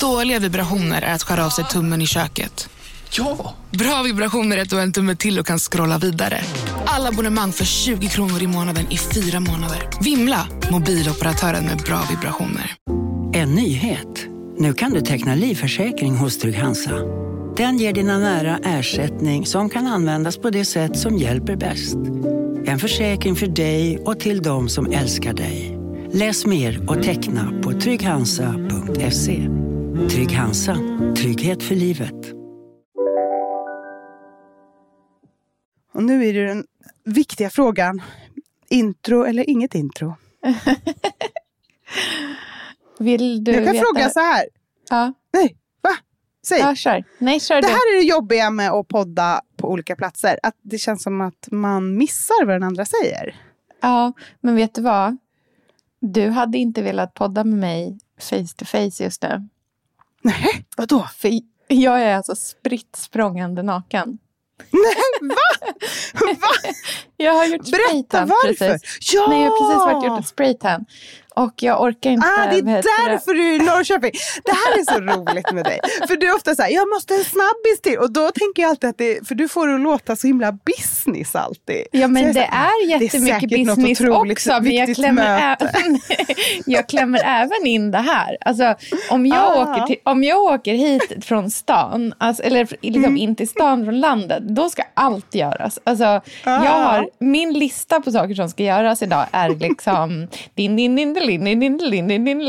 Dåliga vibrationer är att skära av sig tummen i köket. Ja! Bra vibrationer är att du har en tumme till och kan scrolla vidare. Alla abonnemang för 20 kronor i månaden i fyra månader. Vimla! Mobiloperatören med bra vibrationer. En nyhet. Nu kan du teckna livförsäkring hos Trygg-Hansa. Den ger dina nära ersättning som kan användas på det sätt som hjälper bäst. En försäkring för dig och till de som älskar dig. Läs mer och teckna på trygghansa.se. Trygg Hansa. Trygghet för livet. Och nu är det den viktiga frågan. Intro eller inget intro? Vill du Jag kan veta? fråga så här. Ja, Nej, va? Säg. ja kör. Nej, kör Det du. här är det jobbiga med att podda på olika platser. Att det känns som att man missar vad den andra säger. Ja, men vet du vad? Du hade inte velat podda med mig face to face just nu. Nej, vadå? För jag är alltså spritt språngande naken. Nej, va? va? Jag har gjort Berätta spraytan varför. precis. Ja! Nej, jag har precis varit gjort ett spraytan. Och jag orkar inte... Ah, det är heter det? därför du är i Norrköping. Det här är så roligt med dig. För du är ofta så här, jag måste en snabbis till. Och då tänker jag alltid att det, för du får det att låta så himla business alltid. Ja, men det så här, är jättemycket säkert något business också. Men jag klämmer, även, jag klämmer även in det här. Alltså, om, jag Ah. åker till, om jag åker hit från stan, alltså, eller liksom Mm. in till stan från landet, då ska allt göras. Alltså, Ah. jag har, min lista på saker som ska göras idag är liksom din, din, din, din,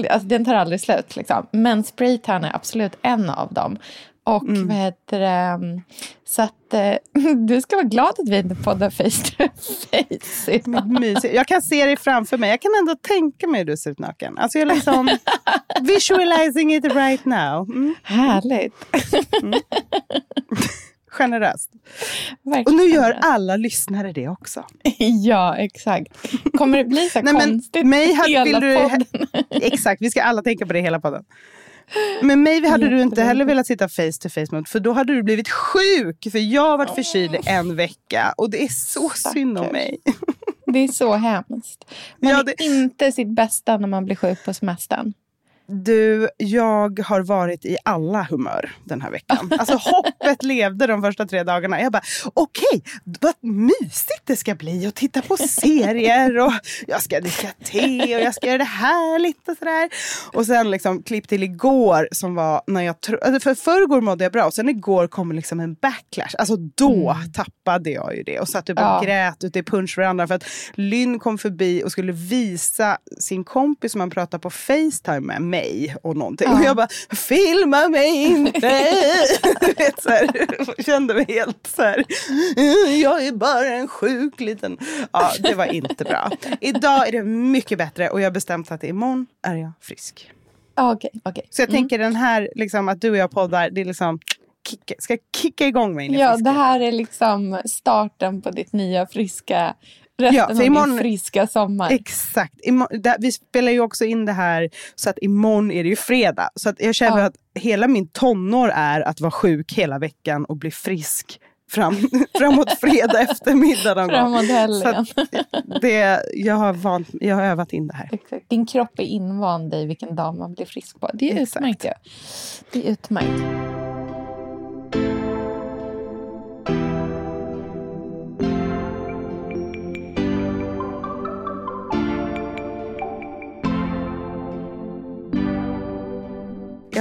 alltså, den tar aldrig slut. Liksom. Men spraytan är absolut en av dem. Och Mm. vad heter det? Så att eh, du ska vara glad att vi inte poddar face to face idag. Jag kan se dig framför mig. Jag kan ändå tänka mig hur du ser ut naken. Alltså jag är liksom visualizing it right now. Mm. Härligt. Generöst. Och Verkligen. nu gör alla lyssnare det också. Ja, exakt. Kommer det bli så Nej, men konstigt mig hade- hela du- podden? Exakt, vi ska alla tänka på det hela podden. Men mig hade du inte heller velat sitta face to face mot för då hade du blivit sjuk. För jag har varit förkyld i en vecka och det är så synd om Stackars. mig. Det är så hemskt. Man Ja, är det- inte sitt bästa när man blir sjuk på semestern. Du, jag har varit i alla humör den här veckan. Alltså hoppet levde de första tre dagarna. Jag bara, okej, vad mysigt det ska bli att titta på serier och jag ska dricka te och jag ska göra det härligt och sådär. Och sen liksom klipp till igår som var när jag alltså för förrgår mådde jag bra och sen igår kom liksom en backlash. Alltså då tappade jag ju det och satt och Ja. grät ute i punschverandan för att Lynn kom förbi och skulle visa sin kompis som han pratade på Facetime med mig och någonting. Ja. Och jag bara, filma mig inte! Vet, så här, kände mig helt så här, "Mm, jag är bara en sjuk liten... Ja, det var inte bra. Idag är det mycket bättre och jag har bestämt att imorgon är jag frisk. Ah, Okej, okej. Så jag tänker den här, liksom, att du och jag poddar, det är liksom, kicka, ska kicka igång mig in i Ja, friskheten. det här är liksom starten på ditt nya friska, resten Ja, av imorgon- din friska sommar. Exakt. Imor- där, vi spelar ju också in det här så att imorgon är det ju fredag. Så att jag känner Ja. att hela min tonår är att vara sjuk hela veckan och bli frisk fram, framåt fredag eftermiddag någon. Framåt Så helgen. att det, jag, har vant, jag har övat in det här. Exakt. Din kropp är invand i vilken dag man blir frisk på. Det är Exakt. utmärkt. Ja. Det är utmärkt.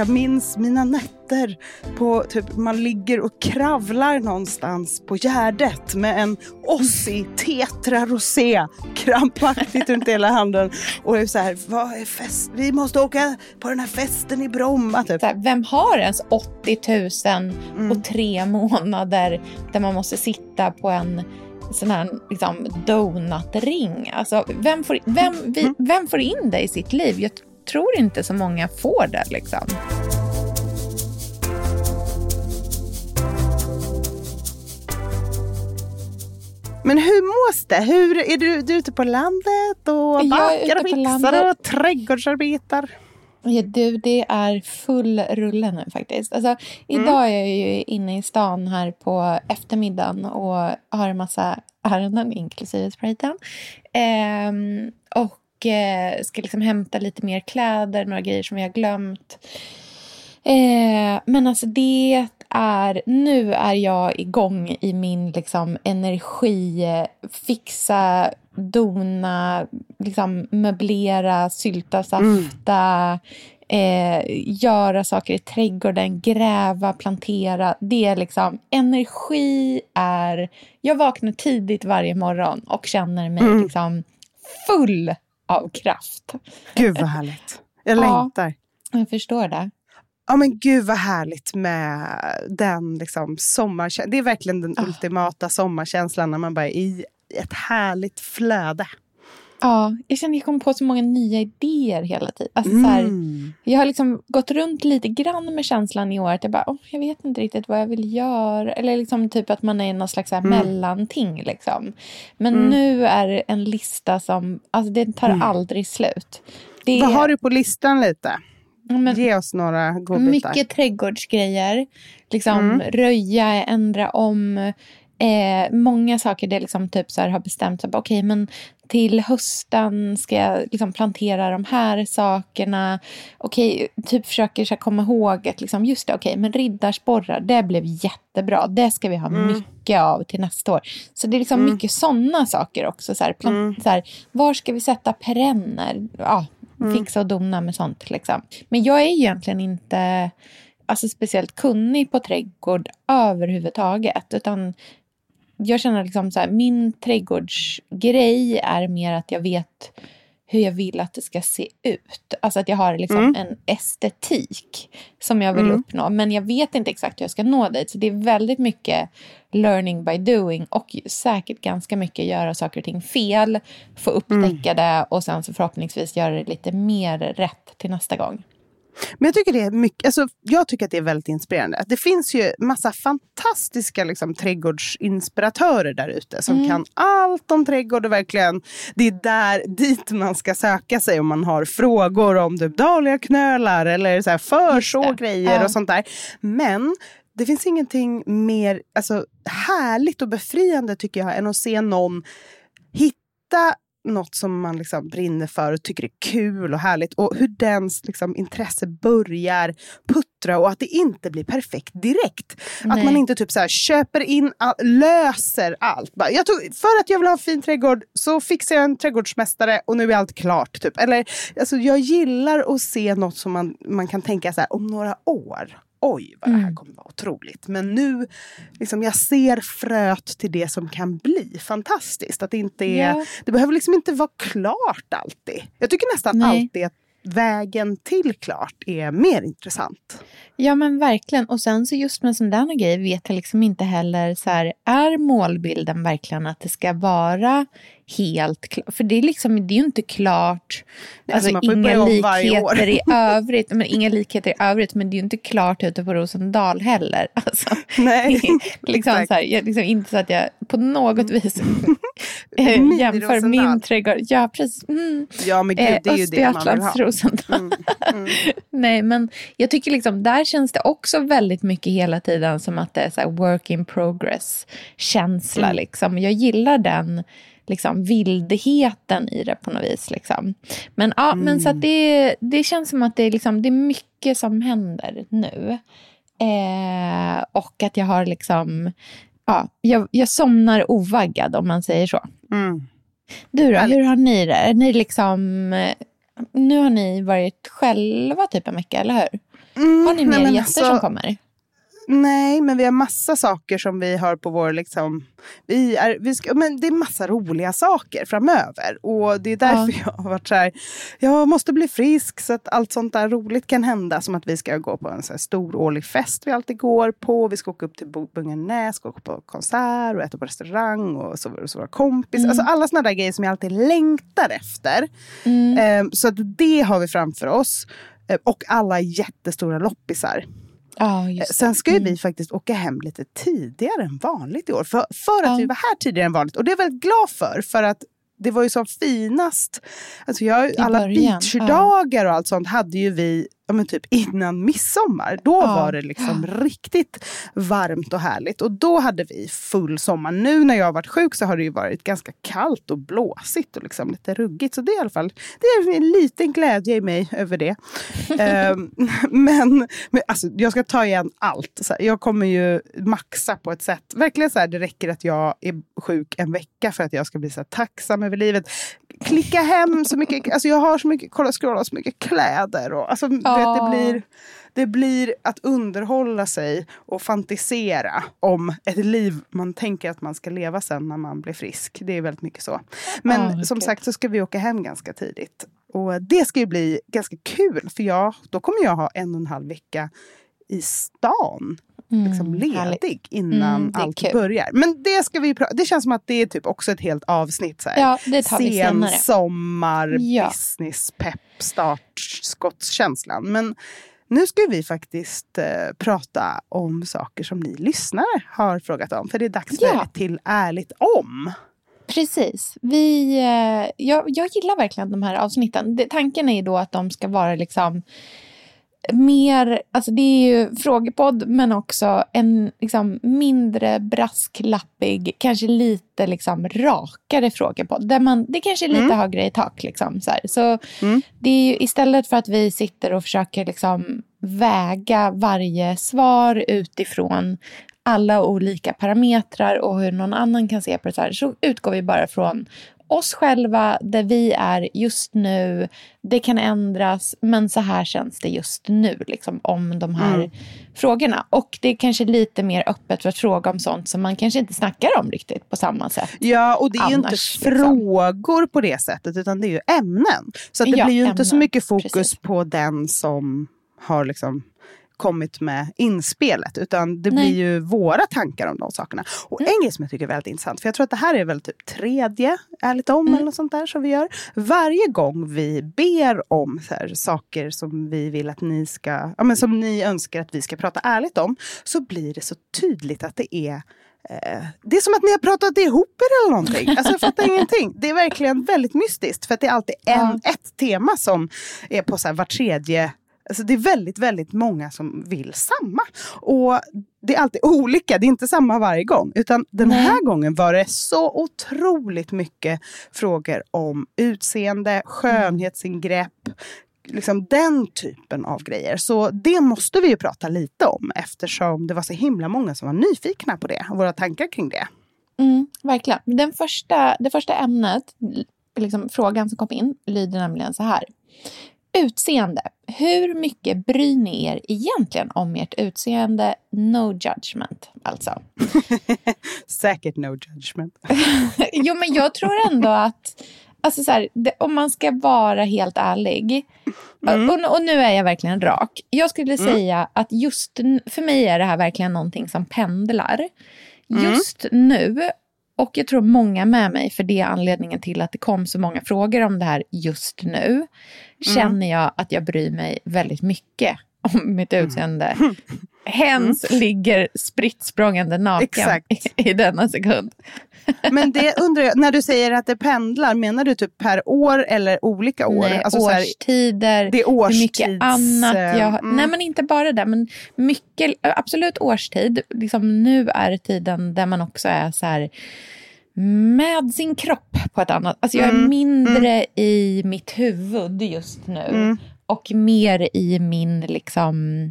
Jag minns mina nätter på typ man ligger och kravlar någonstans på Gärdet med en Ossi Tetra Rosé krampaktigt runt hela handen och är så här, vad är fest? Vi måste åka på den här festen i Bromma typ. Här, vem har ens 80 000 Mm. och tre månader där man måste sitta på en sån här liksom, donutring? Alltså, vem, får, vem, vi, Mm. vem får in det i sitt liv? Jag tror inte så många får det. Liksom. Men hur mås det? Hur, är du, du ute på landet och bakar och landet. och trädgårdsarbetar? Ja, du, det är full rulle nu faktiskt. Alltså, Mm. idag är jag ju inne i stan här på eftermiddagen och har en massa ärenden, inklusive spraytan. Ehm, och eh, ska liksom hämta lite mer kläder, några grejer som vi har glömt. Eh, men alltså det är, nu är jag igång i min liksom, energi, fixa, dona, liksom, möblera, sylta, safta, eh, göra saker i trädgården, gräva, plantera. Det är liksom, energi är, jag vaknar tidigt varje morgon och känner mig liksom full av kraft. Gud vad härligt. Jag Ja. längtar. Jag förstår det. Ja men gud vad härligt med den liksom sommarkänslan. Det är verkligen den ultimata sommarkänslan när man bara är i ett härligt flöde. Ja, jag känner att jag kommer på så många nya idéer hela tiden. Alltså, så här, Mm. jag har liksom gått runt lite grann med känslan i år att jag bara, "Åh, jag vet inte riktigt vad jag vill göra. Eller liksom typ att man är någon slags här mellanting. Liksom. Men nu är det en lista som, alltså det tar aldrig slut. Det är Vad har du på listan lite? Men, Ge oss några godbitar. mycket trädgårdsgrejer. Liksom röja, ändra om. Eh, många saker det liksom typ så har bestämt. Okej, men till hösten ska jag liksom plantera de här sakerna. Okej, typ försöker så komma ihåg att liksom, just det, okej, men riddarsporrar, det blev jättebra. Det ska vi ha mycket av till nästa år. Så det är liksom mycket sådana saker också. Så här, plant, så här, var ska vi sätta perenner? Ja, fixa och dona med sånt. Liksom. Men jag är egentligen inte alltså, speciellt kunnig på trädgård överhuvudtaget. Utan jag känner liksom så här, min trädgårdsgrej är mer att jag vet hur jag vill att det ska se ut. Alltså att jag har liksom en estetik som jag vill uppnå. Men jag vet inte exakt hur jag ska nå dit. Så det är väldigt mycket learning by doing och säkert ganska mycket göra saker och ting fel, få upptäcka det och sen så förhoppningsvis göra det lite mer rätt till nästa gång. Men jag tycker, det är mycket, alltså, jag tycker att det är väldigt inspirerande. Det finns ju massa fantastiska liksom, trädgårdsinspiratörer där ute som kan allt om trädgård. Och verkligen, det är där dit man ska söka sig om man har frågor om typ dahliaknölar eller så här, förså grejer Ja. och sånt där. Men det finns ingenting mer alltså, härligt och befriande tycker jag än att se någon hitta något som man liksom brinner för och tycker är kul och härligt och hur dens liksom, intresse börjar puttra och att det inte blir perfekt direkt. Att Nej. man inte typ så här, köper in, all, löser allt. Bara, jag tog, för att jag vill ha en fin trädgård så fixar jag en trädgårdsmästare och nu är allt klart. Typ. Eller, alltså, jag gillar att se något som man, man kan tänka så här, om några år. Oj, vad det här kommer vara otroligt. Men nu, liksom, jag ser fröet till det som kan bli fantastiskt. Att det, inte är, Ja. det behöver liksom inte vara klart alltid. Jag tycker nästan Nej. alltid att vägen till klart är mer intressant. Ja men verkligen. Och sen så just med sådana där grejer vet jag liksom inte heller så här, är målbilden verkligen att det ska vara helt klart? För det är liksom, det är ju inte klart. Nej, Alltså, alltså, inga likheter i övrigt. Men inga likheter i övrigt, men det är ju inte klart ute på Rosendal heller. Alltså, Nej, liksom så här, jag, liksom inte så att jag på något vis eh, jämför Rosendal. min trädgård. Ja, precis. Mm. Ja men gud, det är ju det man vill ha. Mm, Östergötlands Rosendal. Nej, men jag tycker liksom där känns det också väldigt mycket hela tiden som att det är så work in progress känsla. Mm. Liksom. Jag gillar den liksom, vildheten i det på något vis. Liksom. Men, ja, men så Mm. det, det känns som att det är, liksom, det är mycket som händer nu. Eh, och att jag har liksom... Ja, jag, jag somnar ovaggad om man säger så. Mm. Du då, hur har ni det? Är ni liksom... Nu har ni varit själva typ en vecka, eller hur? Mm, Har ni mer gäster alltså, som kommer? Nej, men vi har massa saker som vi har på vår... Liksom, vi är, vi ska, men det är massa roliga saker framöver. Och det är därför jag har varit så här... Jag måste bli frisk så att allt sånt där roligt kan hända. Som att vi ska gå på en så stor årlig fest vi alltid går på. Vi ska åka upp till Bungenäs, ska åka på konsert och äta på restaurang och så, så våra kompisar. Alltså alla såna där grejer som jag alltid längtar efter. Eh, så att det har vi framför oss. Eh, och alla jättestora loppisar. Det. Sen ska ju vi faktiskt åka hem lite tidigare än vanligt i år. För, för att Ja. vi var här tidigare än vanligt. Och det är jag väldigt glad för. För att det var ju som finast. Alltså jag, alla början, beachdagar och allt sånt hade ju vi ja, men typ innan midsommar. Då Ja. var det liksom riktigt varmt och härligt. Och då hade vi full sommar. Nu när jag har varit sjuk så har det ju varit ganska kallt och blåsigt och liksom lite ruggigt. Så det är i alla fall det är en liten glädje i mig över det. Ehm, men men alltså, jag ska ta igen allt. Så här, jag kommer ju maxa på ett sätt. Verkligen så här, det räcker att jag är sjuk en vecka för att jag ska bli så här, tacksam över livet. Klicka hem så mycket, alltså jag har så mycket, kolla scrolla så mycket kläder. Och, alltså, du vet, det, blir, det blir att underhålla sig och fantisera om ett liv man tänker att man ska leva sen när man blir frisk. Det är väldigt mycket så. Men Ja, som gud. sagt så ska vi åka hem ganska tidigt. Och det ska ju bli ganska kul för jag, då kommer jag ha en och en halv vecka i stan liksom Mm, härligt. ledig innan Mm, allt kul. börjar. Men det ska vi Det känns som att det är typ också ett helt avsnitt. Så här. Ja, det tar vi Sen senare. sommar, Ja. business, pepp, startskottskänslan. Men nu ska vi faktiskt eh, prata om saker som ni lyssnare har frågat om. För det är dags för Ja. ett till ärligt om. Precis. Vi, eh, jag, jag gillar verkligen de här avsnitten. Det, tanken är ju då att de ska vara liksom mer, alltså det är ju frågepodd men också en liksom mindre brasklappig, kanske lite liksom rakare frågepodd. Där man, det kanske är lite högre i tak. Liksom, så här. så Mm. det är ju istället för att vi sitter och försöker liksom väga varje svar utifrån alla olika parametrar och hur någon annan kan se på det så här, så utgår vi bara från oss själva, där vi är just nu. Det kan ändras, men så här känns det just nu liksom, om de här Mm. frågorna. Och det är kanske lite mer öppet för att fråga om sånt som man kanske inte snackar om riktigt på samma sätt. Ja, och det är ju inte Annars, liksom. frågor på det sättet, utan det är ju ämnen. Så det Ja, blir ju inte så ämnen. mycket fokus Precis. på den som har liksom kommit med inspelet, utan det Nej. blir ju våra tankar om de sakerna. Och en grej som jag tycker är väldigt intressant, för jag tror att det här är väl typ tredje Ärligt om Mm. eller något sånt där som vi gör. Varje gång vi ber om här, saker som vi vill att ni ska, ja, men som ni önskar att vi ska prata ärligt om, så blir det så tydligt att det är Eh, Det är som att ni har pratat ihop er eller någonting. Alltså jag fattar ingenting. Det är verkligen väldigt mystiskt. För att det är alltid en, Ja. ett tema som är på så här var tredje Alltså det är väldigt, väldigt många som vill samma. Och det är alltid olika, det är inte samma varje gång. Utan den här gången var det så otroligt mycket frågor om utseende, skönhetsingrepp, liksom den typen av grejer. Så det måste vi ju prata lite om eftersom det var så himla många som var nyfikna på det och våra tankar kring det. Mm, verkligen. Den första, det första ämnet, liksom frågan som kom in, lyder nämligen så här. Utseende. Hur mycket bryr ni er egentligen om ert utseende? No judgment, alltså. Säkert no judgment. jo, men jag tror ändå att... Alltså så här, det, om man ska vara helt ärlig, och, och nu är jag verkligen rak. Jag skulle säga att just för mig är det här verkligen någonting som pendlar. Just nu, och jag tror många med mig, för det är anledningen till att det kom så många frågor om det här just nu, känner jag att jag bryr mig väldigt mycket om mitt utseende. Hens ligger spritt språngande naken Exakt. i, i denna sekund. Men det undrar jag, när du säger att det pendlar, menar du typ per år eller olika år? Nej, Alltså så här, årstider, det är hur mycket årstids, annat eh, jag mm. Nej, men inte bara det. Men mycket, absolut årstid. Liksom, nu är tiden där man också är så här med sin kropp på ett annat... Alltså jag är Mm, mindre i mitt huvud just nu. Mm. Och mer i min, liksom,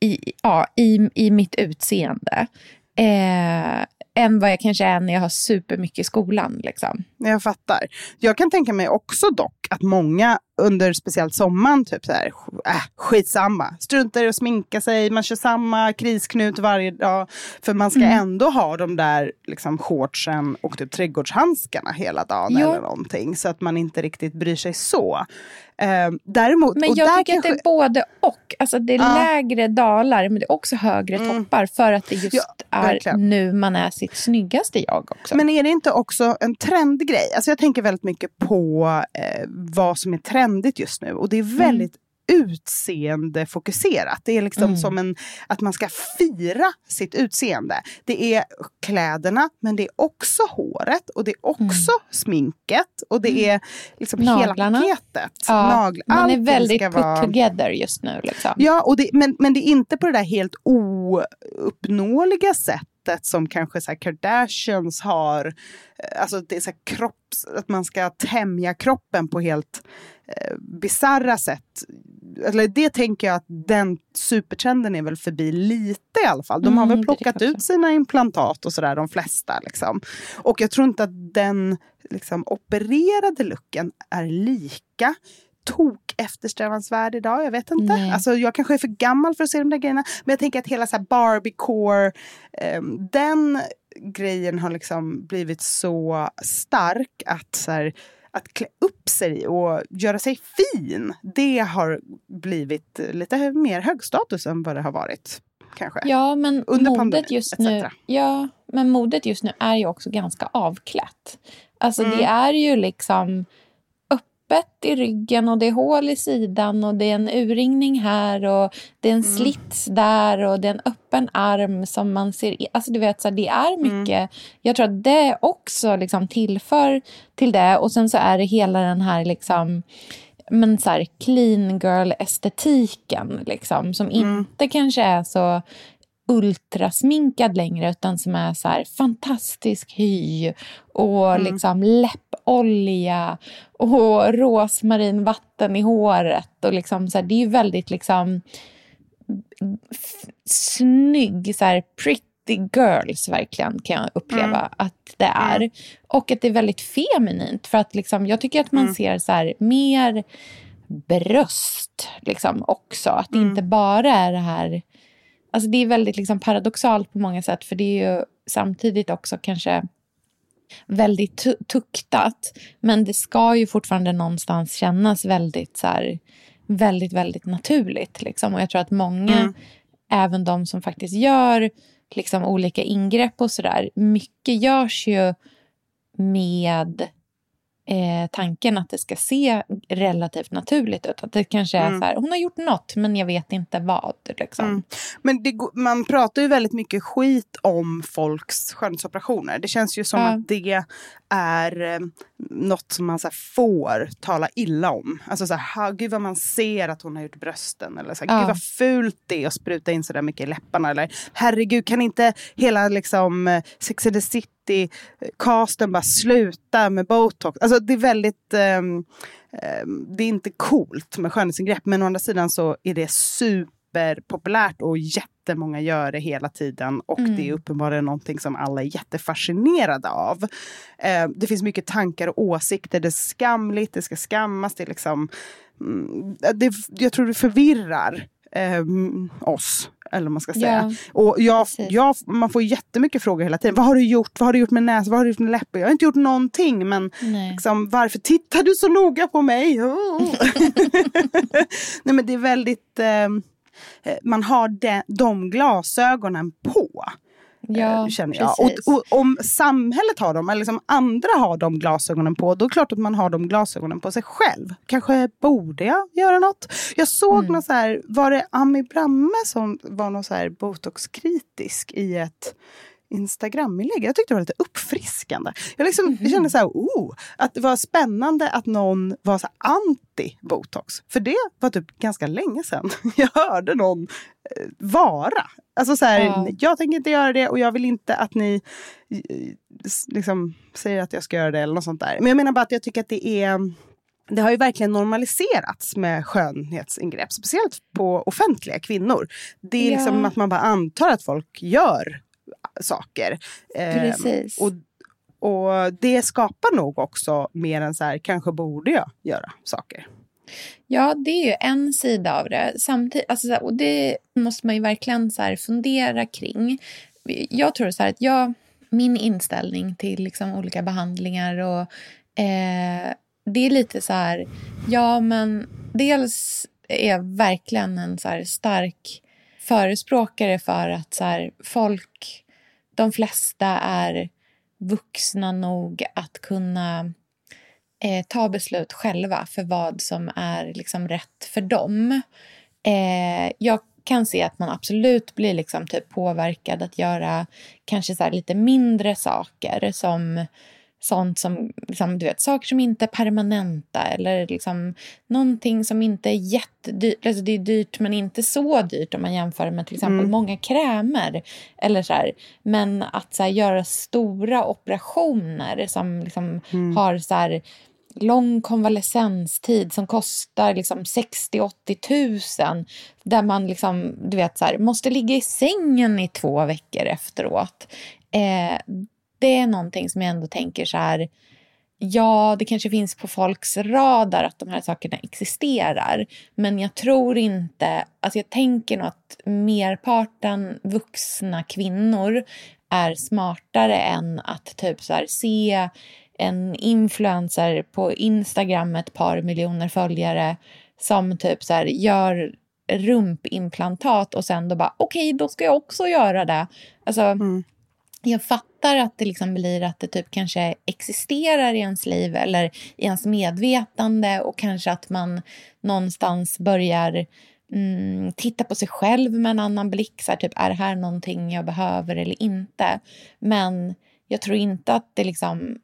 i, ja, i, i mitt utseende. Eh, än vad jag kanske är när jag har supermycket i skolan. Liksom. Jag fattar. Jag kan tänka mig också dock att många under speciellt sommaren typ så här, äh, skitsamma, struntar i att sminka sig, man kör samma krisknut varje dag. För man ska Mm. ändå ha de där liksom, shortsen och typ trädgårdshandskarna hela dagen Ja. eller någonting. Så att man inte riktigt bryr sig så. Eh, däremot, Men jag tycker att det kanske- är både och. Alltså det är Ja. lägre dalar, men det är också högre Mm. toppar. För att det just Ja, är verkligen. nu man är sitt snyggaste jag också. Men är det inte också en trendgrej? Alltså jag tänker väldigt mycket på eh, vad som är trendigt just nu. Och det är väldigt utseendefokuserat. Det är liksom mm. som en, att man ska fira sitt utseende. Det är kläderna, men det är också håret och det är också mm. sminket och det mm. är liksom Naglarna. hela paketet. Ja, Nagl man är väldigt put vara... together just nu. Liksom. Ja, och det, men, men det är inte på det där helt ouppnåeliga sättet sättet som kanske så Kardashians har. Eh, alltså det är så kropps, att man ska tämja kroppen på helt eh, bizarra sätt. Eller det tänker jag att den supertrenden är väl förbi lite i alla fall. De har mm, väl plockat ut sina implantat och sådär, de flesta. Liksom. Och jag tror inte att den liksom, opererade looken är lika tok eftersträvansvärd idag. Jag vet inte. Alltså, jag kanske är för gammal för att se de där grejerna. Men jag tänker att hela så här Barbie-core, eh, den grejen har liksom blivit så stark att så här, att klä upp sig och göra sig fin, det har blivit lite mer högstatus än vad det har varit. Kanske. Ja, men Under modet pandemin, just nu, ja, men modet just nu är ju också ganska avklätt. Alltså mm. det är ju liksom öppet i ryggen och det är hål i sidan och det är en urringning här och det är en mm. slits där och det är en öppen arm som man ser. Alltså du vet, så här, det är mm. mycket. Mm. Jag tror att det också liksom tillför till det och sen så är det hela den här liksom men så här, clean girl-estetiken liksom, som mm. inte kanske är så ultrasminkad längre utan som är så här fantastisk hy och mm. liksom läppolja och rosmarinvatten i håret. Och liksom så här, det är ju väldigt liksom snygg, så här, pretty girls verkligen kan jag uppleva mm. att det är. Mm. Och att det är väldigt feminint för att liksom, jag tycker att man mm. ser så här, mer bröst liksom också. Att det mm. inte bara är det här Alltså det är väldigt liksom paradoxalt på många sätt för det är ju samtidigt också kanske väldigt tuktat. Men det ska ju fortfarande någonstans kännas väldigt så här, väldigt, väldigt naturligt. Liksom. Och jag tror att många, mm. även de som faktiskt gör liksom, olika ingrepp och sådär, mycket görs ju med eh, tanken att det ska se relativt naturligt ut. Att det kanske är mm. så här, hon har gjort något men jag vet inte vad. Liksom. Mm. Men det, man pratar ju väldigt mycket skit om folks skönhetsoperationer. Det känns ju som ja. att det är eh, något som man så får tala illa om. Alltså så här, gud vad man ser att hon har gjort brösten. Eller så här, ja. gud vad fult det är att spruta in så där mycket i läpparna. Eller herregud, kan inte hela liksom, eh, Sex and the City-casten bara sluta med botox? Alltså det är väldigt... Um, um, det är inte coolt med skönhetsingrepp men å andra sidan så är det superpopulärt och jättemånga gör det hela tiden och mm. det är uppenbarligen någonting som alla är jättefascinerade av. Eh, det finns mycket tankar och åsikter. Det är skamligt, det ska skammas. Det är liksom, mm, det, jag tror det förvirrar eh, oss. Eller man ska säga. Ja, och jag, jag, man får jättemycket frågor hela tiden. Vad har du gjort? Vad har du gjort med näsan? Vad har du gjort med läppen? Jag har inte gjort någonting. Men liksom, varför tittar du så noga på mig? Oh. Nej men det är väldigt... Eh, man har de, de glasögonen på. Ja, eh, känner jag. Och, och, om samhället har dem, eller liksom andra har de glasögonen på, då är det klart att man har de glasögonen på sig själv. Kanske borde jag göra något? Jag såg mm. något så här, var det Ami Bramme som var någon så här botoxkritisk i ett Instagram-inlägg. Jag tyckte det var lite uppfriskande. Jag liksom mm. kände så här, oh, att det var spännande att någon var så anti-botox. För det var typ ganska länge sedan jag hörde någon eh, vara. Alltså så här, ja. jag tänker inte göra det och jag vill inte att ni eh, liksom, säger att jag ska göra det eller något sånt där. Men jag menar bara att jag tycker att det är det har ju verkligen normaliserats med skönhetsingrepp, speciellt på offentliga kvinnor. Det är ja. liksom att man bara antar att folk gör saker. Precis. Eh, och, och det skapar nog också mer än så här, kanske borde jag göra saker. Ja, det är ju en sida av det. Samtidigt, alltså, och det måste man ju verkligen så fundera kring. Jag tror så här att jag, min inställning till liksom olika behandlingar och eh, det är lite så här, ja men dels är jag verkligen en så stark förespråkare för att så här, folk de flesta är vuxna nog att kunna eh, ta beslut själva för vad som är liksom rätt för dem. Eh, jag kan se att man absolut blir liksom typ påverkad att göra kanske så lite mindre saker som sånt som, liksom, du vet, saker som inte är permanenta eller liksom någonting som inte är jättedyrt. Alltså det är dyrt men inte så dyrt om man jämför med till exempel mm. många krämer. Eller så här. Men att så här, göra stora operationer som liksom mm. har så här, lång konvalescenstid som kostar liksom 60-80 tusen. Där man liksom, du vet, så här, måste ligga i sängen i två veckor efteråt. Eh, det är någonting som jag ändå tänker så här, ja, det kanske finns på folks radar att de här sakerna existerar. Men jag tror inte, alltså jag tänker nog att merparten vuxna kvinnor är smartare än att typ så här, se en influencer på Instagram med ett par miljoner följare som typ så här, gör rumpimplantat och sen då bara okej, okay, då ska jag också göra det. Alltså, mm jag fattar att det liksom blir att det typ kanske existerar i ens liv eller i ens medvetande och kanske att man någonstans börjar mm, titta på sig själv med en annan blick. Så här, typ, är det här någonting jag behöver eller inte? Men jag tror inte att det liksom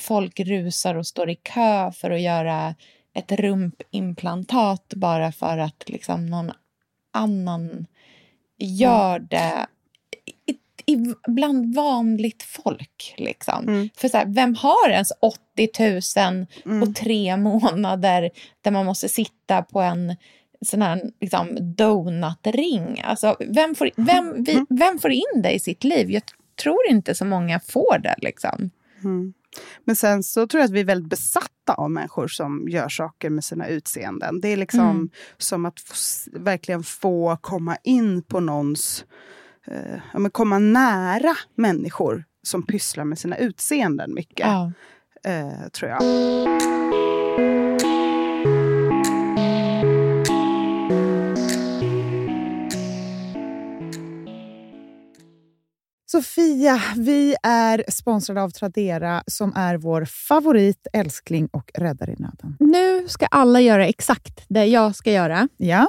folk rusar och står i kö för att göra ett rumpimplantat bara för att liksom någon annan gör det bland vanligt folk. Liksom. Mm. För så här, vem har ens 80 000 mm. och tre månader där man måste sitta på en sån här liksom, donutring? Alltså, vem, får, vem, vi, mm. vem får in det i sitt liv? Jag tror inte så många får det. Liksom. Mm. Men sen så tror jag att vi är väldigt besatta av människor som gör saker med sina utseenden. Det är liksom mm. som att verkligen få komma in på någons eh, ja, komma nära människor som pysslar med sina utseenden mycket. Ja. Eh, tror jag. Sofia, vi är sponsrade av Tradera som är vår favorit, älskling och räddare i nöden. Nu ska alla göra exakt det jag ska göra. Ja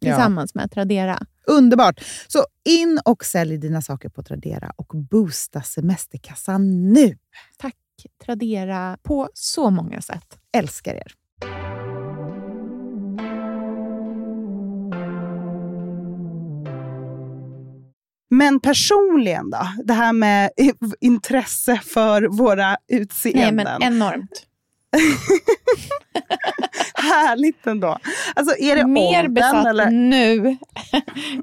tillsammans ja. med Tradera. Underbart! Så in och sälj dina saker på Tradera och boosta semesterkassan nu. Tack Tradera på så många sätt. Älskar er! Men personligen då? Det här med intresse för våra utseenden. Nej, men enormt. Härligt ändå. Alltså, är det Mer åldern, besatt eller? nu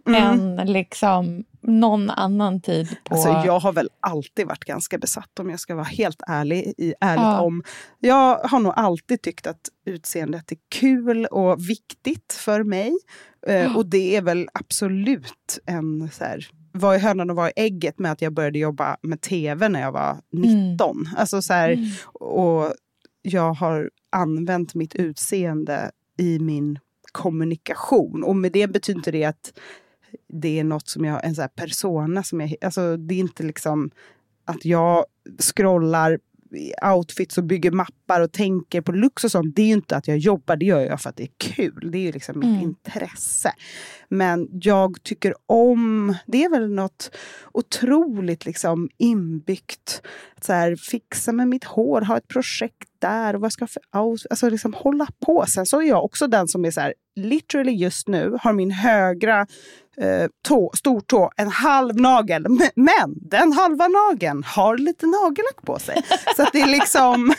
mm. än liksom någon annan tid. På... Alltså, jag har väl alltid varit ganska besatt om jag ska vara helt ärlig. I, ärligt ja. om. Jag har nog alltid tyckt att utseendet är kul och viktigt för mig. Eh, och det är väl absolut en så här, var i hönan och var i ägget med att jag började jobba med tv när jag var 19. Mm. Alltså så här, mm. och jag har använt mitt utseende i min kommunikation. Och med det betyder inte det att det är något som jag, en så persona som jag, alltså det är inte liksom att jag scrollar outfits och bygger mappar och tänker på looks och sånt. Det är ju inte att jag jobbar, det gör jag för att det är kul. Det är ju liksom mitt Mm. intresse. Men jag tycker om, det är väl något otroligt liksom inbyggt. Att så här, fixa med mitt hår, ha ett projekt där och vad ska jag för outfit? Alltså liksom hålla på. Sen så är jag också den som är så här, literally just nu har min högra eh, tå, stortå en halv nagel. Men, den halva nageln har lite nagellack på sig. Så det är liksom,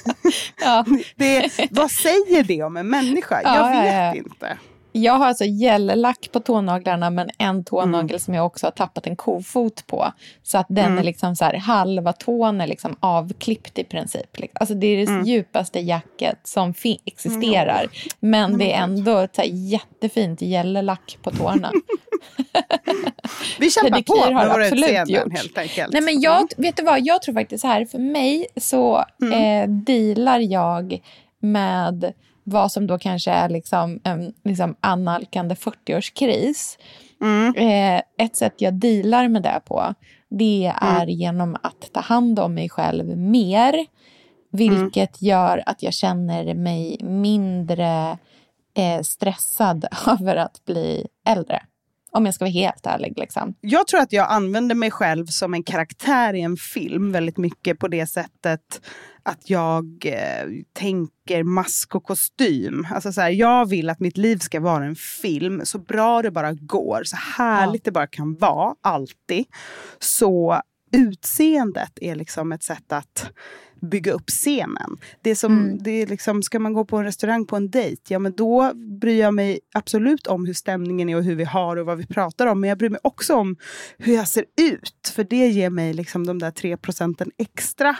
Ja. det, vad säger det om en människa? Ja, jag ja, vet ja. inte. Jag har alltså gellack på tånaglarna men en tånagel Mm. som jag också har tappat en kofot på. Så att den Mm. är liksom så här, halva tån är liksom avklippt i princip. Alltså det är det Mm. djupaste jacket som existerar. Men det är ändå ett så här jättefint gällack på tårna. Vi kämpar på har med våra utseenden helt enkelt. Nej men jag, vet du vad, jag tror faktiskt så här, för mig så Mm. eh, dealar jag med vad som då kanske är liksom en liksom annalkande 40-årskris. Mm. Eh, ett sätt jag dealar med det på, det är genom att ta hand om mig själv mer. Vilket gör att jag känner mig mindre eh, stressad över att bli äldre. Om jag ska vara helt ärlig. Liksom. Jag tror att jag använder mig själv som en karaktär i en film väldigt mycket på det sättet att jag eh, tänker mask och kostym. Alltså så här, jag vill att mitt liv ska vara en film så bra det bara går, så härligt det bara kan vara, alltid. Så utseendet är liksom ett sätt att bygga upp scenen. Det som, Mm. det är liksom, ska man gå på en restaurang på en dejt, ja men då bryr jag mig absolut om hur stämningen är och hur vi har och vad vi pratar om. Men jag bryr mig också om hur jag ser ut. För det ger mig liksom de där tre procenten extra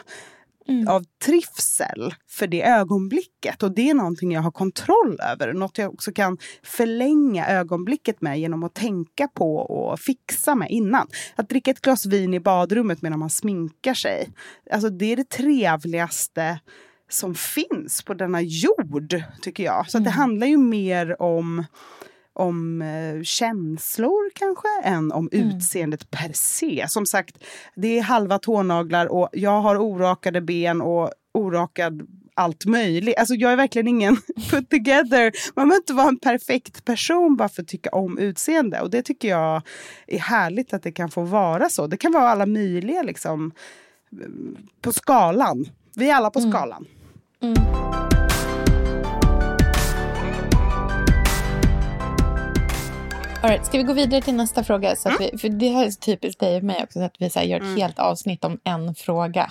Mm. av trivsel för det ögonblicket. Och det är någonting jag har kontroll över. Något jag också kan förlänga ögonblicket med genom att tänka på och fixa med innan. Att dricka ett glas vin i badrummet medan man sminkar sig. Alltså det är det trevligaste som finns på denna jord, tycker jag. Så att det handlar ju mer om om eh, känslor kanske än om utseendet per se. Som sagt, det är halva tånaglar och jag har orakade ben och orakad allt möjligt. Alltså jag är verkligen ingen put together. Man behöver inte vara en perfekt person bara för att tycka om utseende. Och det tycker jag är härligt att det kan få vara så. Det kan vara alla möjliga liksom på skalan. Vi är alla på skalan. All right, ska vi gå vidare till nästa fråga? Så att vi, för det här är typiskt dig och mig också, så att vi så gör ett helt avsnitt om en fråga.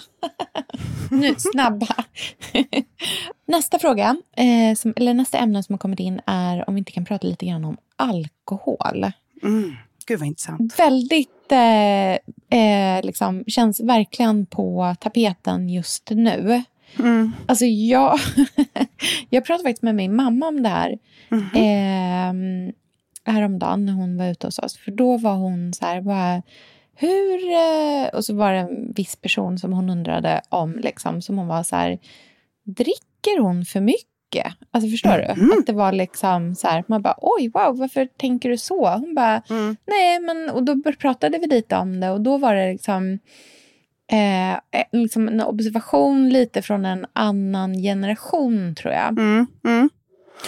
nu, snabba. nästa fråga, eh, som, eller nästa ämne som har kommit in är om vi inte kan prata lite grann om alkohol. Mm. Gud vad intressant. Väldigt, eh, eh, liksom, känns verkligen på tapeten just nu. Mm. Alltså jag, jag pratade faktiskt med min mamma om det här Mhm. eh, häromdagen när hon var ute hos oss. För då var hon så här, bara, hur... Eh, och så var det en viss person som hon undrade om, liksom, som hon var så här, dricker hon för mycket? Alltså förstår du? Mhm. Att det var liksom så här, man bara, oj, wow, varför tänker du så? Hon bara, Mm. nej, men, och då pratade vi lite om det och då var det liksom, eh, eh, liksom en observation lite från en annan generation, tror jag. Mm, mm.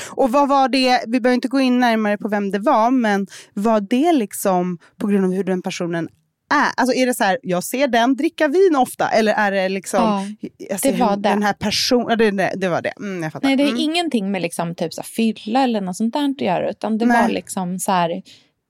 Och vad var det, vi behöver inte gå in närmare på vem det var, men var det liksom på grund av hur den personen är? Alltså är det så här, jag ser den dricka vin ofta, eller är det liksom, Ja, jag ser det var det. den här personen, det, det, var det, mm. Nej, det är mm. ingenting med liksom typ så här fylla eller något sånt där att göra, utan det Nej. var liksom så här,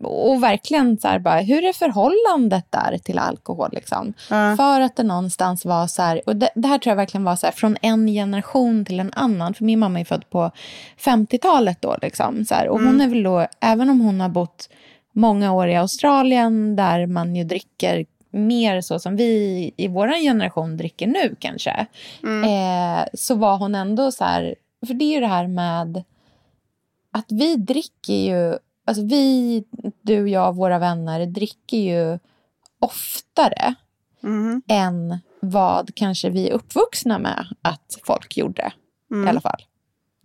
och verkligen så här bara, hur är förhållandet där till alkohol liksom? Ja. För att det någonstans var så här, och det, det här tror jag verkligen var så här från en generation till en annan, för min mamma är född på 50-talet då liksom, så här, och hon är väl då, även om hon har bott många år i Australien där man ju dricker mer så som vi i vår generation dricker nu kanske. Eh, så var hon ändå så här, för det är ju det här med att vi dricker ju, alltså vi, du, jag, våra vänner dricker ju oftare Mhm. än vad kanske vi är uppvuxna med att folk gjorde Mm. i alla fall.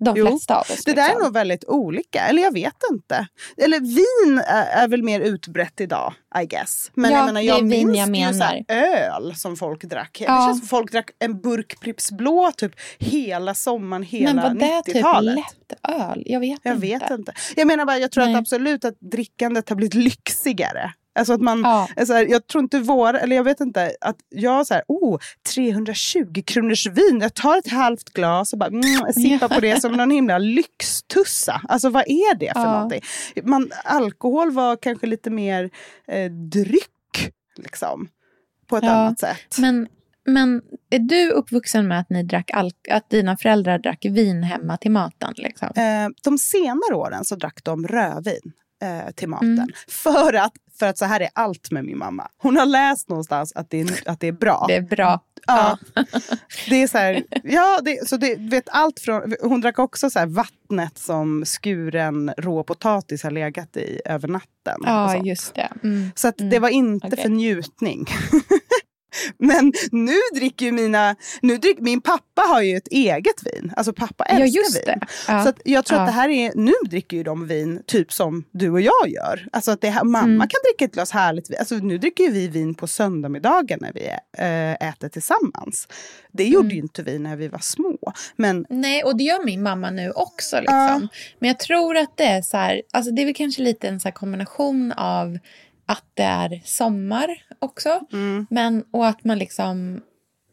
De Jo, flesta av oss. Det där är liksom. nog väldigt olika. Eller jag vet inte. Eller vin är, är väl mer utbrett idag, I guess. Men Ja, jag menar, det jag minns jag ju så här öl som folk drack. Det Ja. känns som folk drack en burk Pripps blå typ hela sommaren, hela Men var det typ 90-talet. lätt öl? Jag vet jag inte. vet inte. Jag menar bara, jag tror Nej. att absolut att drickandet har blivit lyxigare. Alltså att man, Ja. alltså här, jag tror inte vår, eller jag vet inte, att jag så här, oh, 320 kronors vin, jag tar ett halvt glas och bara mm, sippar på det som någon himla lyxtussa. Alltså vad är det för Ja. någonting? Man, alkohol var kanske lite mer eh, dryck, liksom. På ett Ja, annat sätt. Men, men är du uppvuxen med att, ni drack att dina föräldrar drack vin hemma till maten? Liksom? Eh, de senare åren så drack de rödvin eh, till maten. Mm. För, att, för att så här är allt med min mamma. Hon har läst någonstans att det är, att det är bra. Det är bra. Ja. Det är så här, ja, det, så det, vet allt från, hon drack också så vattnet som skuren rå potatis har legat i över natten. Ja, just det. Mm. Så att Mm. det var inte Okej. för njutning. Men nu dricker ju mina... Nu drick, min pappa har ju ett eget vin. Alltså pappa älskar Ja, just vin. det. Ja. Så jag tror Ja. att det här är... Nu dricker ju de vin typ som du och jag gör. Alltså att det här, mamma Mm. kan dricka ett glas härligt vin. Alltså nu dricker ju vi vin på söndagsmiddagar när vi äh, äter tillsammans. Det gjorde Mm. ju inte vi när vi var små. Men Nej, och det gör min mamma nu också. Liksom. Ja. Men jag tror att det är så här, alltså det är väl kanske lite en så kombination av att det är sommar också. mm, Men, och att man liksom,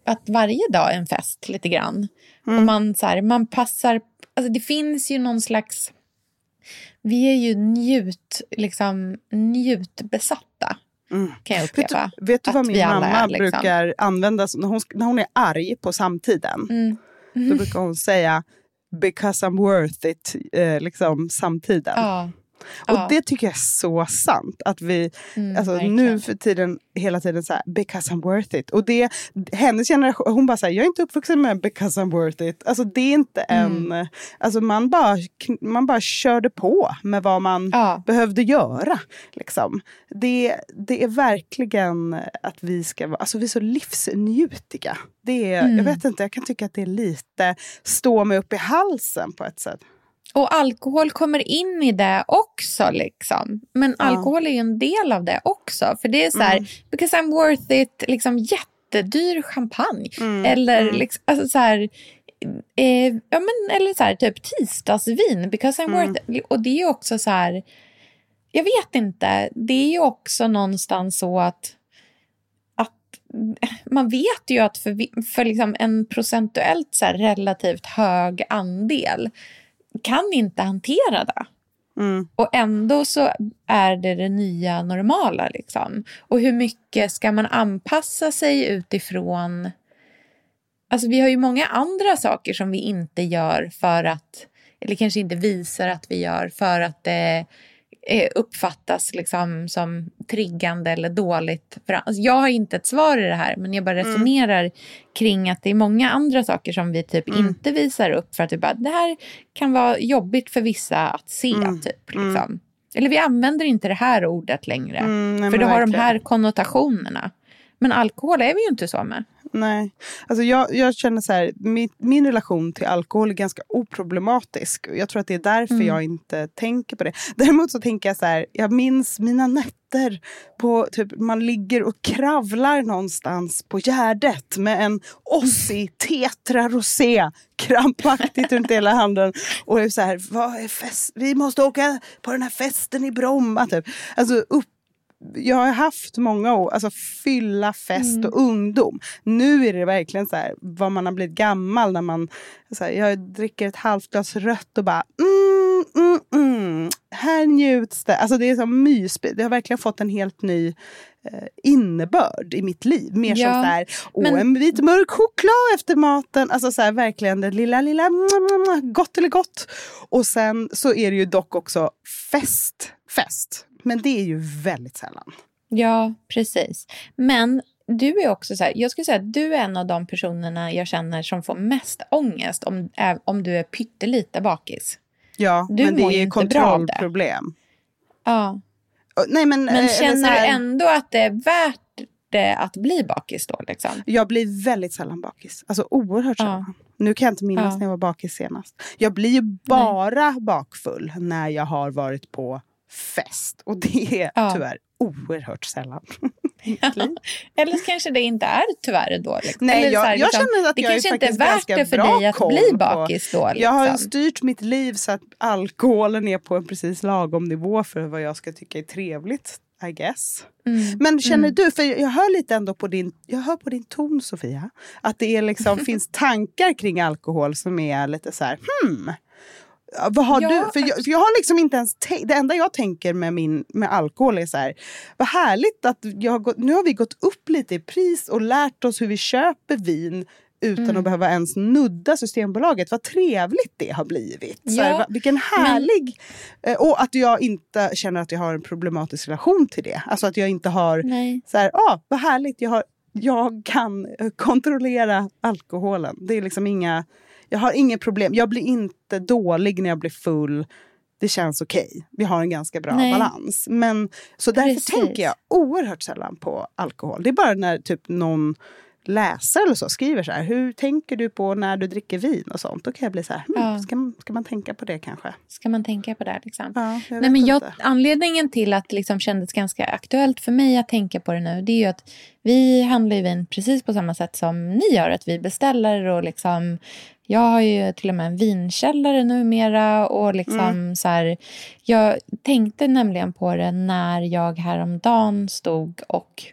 att varje dag är en fest lite grann. Mm. Och man, så här, man passar, alltså det finns ju någon slags, vi är ju njut, liksom njutbesatta. Mm. Kan jag vet, du, uppleva. vet du vad min mamma är, liksom. brukar använda när hon, när hon är arg på samtiden? Mm. Då brukar hon säga because I'm worth it, eh, liksom samtiden. Ja. Och ja. det tycker jag är så sant. Att vi Mm, alltså, verkligen. nu för tiden hela tiden så här, because I'm worth it. Och det, hennes generation, hon bara säger jag är inte uppvuxen med because I'm worth it. Alltså det är inte Mm. en, alltså man bara, man bara körde på med vad man Ja. behövde göra. Liksom. Det, det är verkligen att vi ska vara, alltså vi är så livsnjutiga. Det är, Mm. Jag vet inte, jag kan tycka att det är lite stå mig upp i halsen på ett sätt. Och alkohol kommer in i det också. Liksom. Men Ja. alkohol är ju en del av det också. För det är så här, Mm. because I'm worth it, liksom jättedyr champagne. Mm, Eller mm. liksom, alltså så här, eh, ja, men, eller så här, typ tisdagsvin, because I'm Mm. worth it. Och det är ju också så här, jag vet inte, det är ju också någonstans så att, man vet ju att för, för liksom en procentuellt så här relativt hög andel kan inte hantera det. Mm. Och ändå så är det det nya normala. Liksom. Och hur mycket ska man anpassa sig utifrån... Alltså vi har ju många andra saker som vi inte gör för att... Eller kanske inte visar att vi gör för att det uppfattas liksom som triggande eller dåligt. Alltså jag har inte ett svar i det här, men jag bara resonerar kring att det är många andra saker som vi typ Mm. inte visar upp för att vi bara, det här kan vara jobbigt för vissa att se. Mm. Typ, liksom. Eller vi använder inte det här ordet längre, Mm, nej, för det har de verkligen. här konnotationerna. Men alkohol är vi ju inte så med. Nej, alltså jag, jag känner så här, min, min relation till alkohol är ganska oproblematisk. Jag tror att det är därför Mm. jag inte tänker på det. Däremot så tänker jag så här, jag minns mina nätter på typ man ligger och kravlar någonstans på Gärdet med en Ossi Tetra Rosé krampaktigt runt hela handen och är så här, vad är fest? Vi måste åka på den här festen i Bromma typ. Alltså upp jag har haft många år, alltså fylla, fest Mm. och ungdom. Nu är det verkligen så här, vad man har blivit gammal när man, så här, jag dricker ett halvt glas rött och bara mm, mm, mm. Här njuts det. Alltså det är så mysigt. Det har verkligen fått en helt ny eh, innebörd i mitt liv. Mer Ja, som så här, åh, men- en vit mörk choklad efter maten. Alltså så här, verkligen det lilla, lilla, gott eller gott. Och sen så är det ju dock också fest, fest. Men det är ju väldigt sällan. Ja, precis. Men du är också så här, jag skulle säga att du är en av de personerna jag känner som får mest ångest om, om du är pyttelite bakis. Ja, Du men det är ju kontrollproblem. Ja. Nej, men, Men eh, känner här- du ändå att det är värt det att bli bakis då? Liksom? Jag blir väldigt sällan bakis. Alltså oerhört Ja. sällan. Nu kan jag inte minnas Ja. när jag var bakis senast. Jag blir ju bara bakfull när jag har varit på fest. Och det är Ja. tyvärr oerhört sällan. Eller så kanske det inte är tyvärr då? Liksom. Nej, Eller jag- jag känner att det jag är kanske inte är värt det för dig att bli på- bakis då. Liksom. Jag har styrt mitt liv så att alkoholen är på en precis lagom nivå för vad jag ska tycka är trevligt. I guess. Mm. Men känner Mm. du, för jag hör lite ändå på din, jag hör på din ton Sofia, att det är liksom, finns tankar kring alkohol som är lite så här, hmm. Vad har Ja, du? För jag, för jag har liksom inte ens det enda jag tänker med, min, med alkohol är så här, vad härligt att jag har gått, nu har vi gått upp lite i pris och lärt oss hur vi köper vin utan Mm. att behöva ens nudda Systembolaget. Vad trevligt det har blivit. Så här, Ja, va- vilken härlig... eh, Och att jag inte känner att jag har en problematisk relation till det. Alltså att jag inte har Nej. så här, ah, vad härligt, jag, har, jag kan kontrollera alkoholen. Det är liksom inga, jag har inget problem. Jag blir inte dålig när jag blir full. Det känns okej. Vi har en ganska bra Nej. balans. Men, så därför Precis. tänker jag oerhört sällan på alkohol. Det är bara när typ någon läsare eller så skriver så här, hur tänker du på när du dricker vin och sånt? Då kan jag bli så här, hmm, Ja. ska, man, ska man tänka på det kanske? Ska man tänka på det? Liksom? Ja, jag Nej, men jag, anledningen till att det liksom kändes ganska aktuellt för mig att tänka på det nu det är ju att vi handlar ju vin precis på samma sätt som ni gör. Att vi beställer och liksom... Jag har ju till och med en vinkällare numera. Och liksom Mm. så här, jag tänkte nämligen på det när jag häromdagen stod och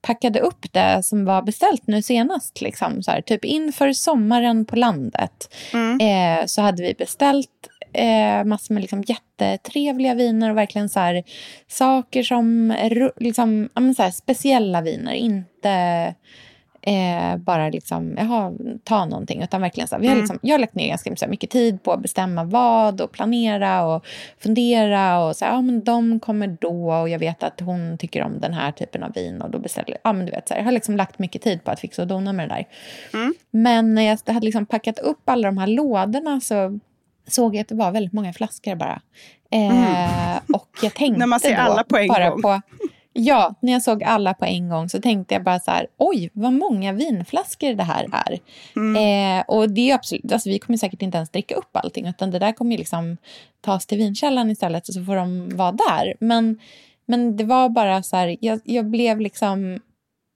packade upp det som var beställt nu senast. Liksom, så här, typ inför sommaren på landet Mm. eh, så hade vi beställt eh, massor med liksom jättetrevliga viner och verkligen så här, saker som liksom, ja, så här, speciella viner. Inte eh, bara liksom, jaha, ta någonting. Utan verkligen så här, vi har Mm. liksom, jag har lagt ner ganska mycket tid på att bestämma vad och planera och fundera. Och så här, ja, men de kommer då och jag vet att hon tycker om den här typen av vin och då beställer ja, men du vet, så här, Jag har liksom lagt mycket tid på att fixa och dona med det där. Mm. Men när jag hade liksom packat upp alla de här lådorna så såg jag att det var väldigt många flaskor bara. Eh, Och jag tänkte Mm. När man ser alla på en bara gång. På, ja, när jag såg alla på en gång så tänkte jag bara så här, oj, vad många vinflaskor det här är. Mm. Eh, och det är absolut, alltså vi kommer säkert inte ens dricka upp allting, utan det där kommer ju liksom tas till vinkällan istället och så får de vara där. Men, men det var bara så här, jag, jag blev liksom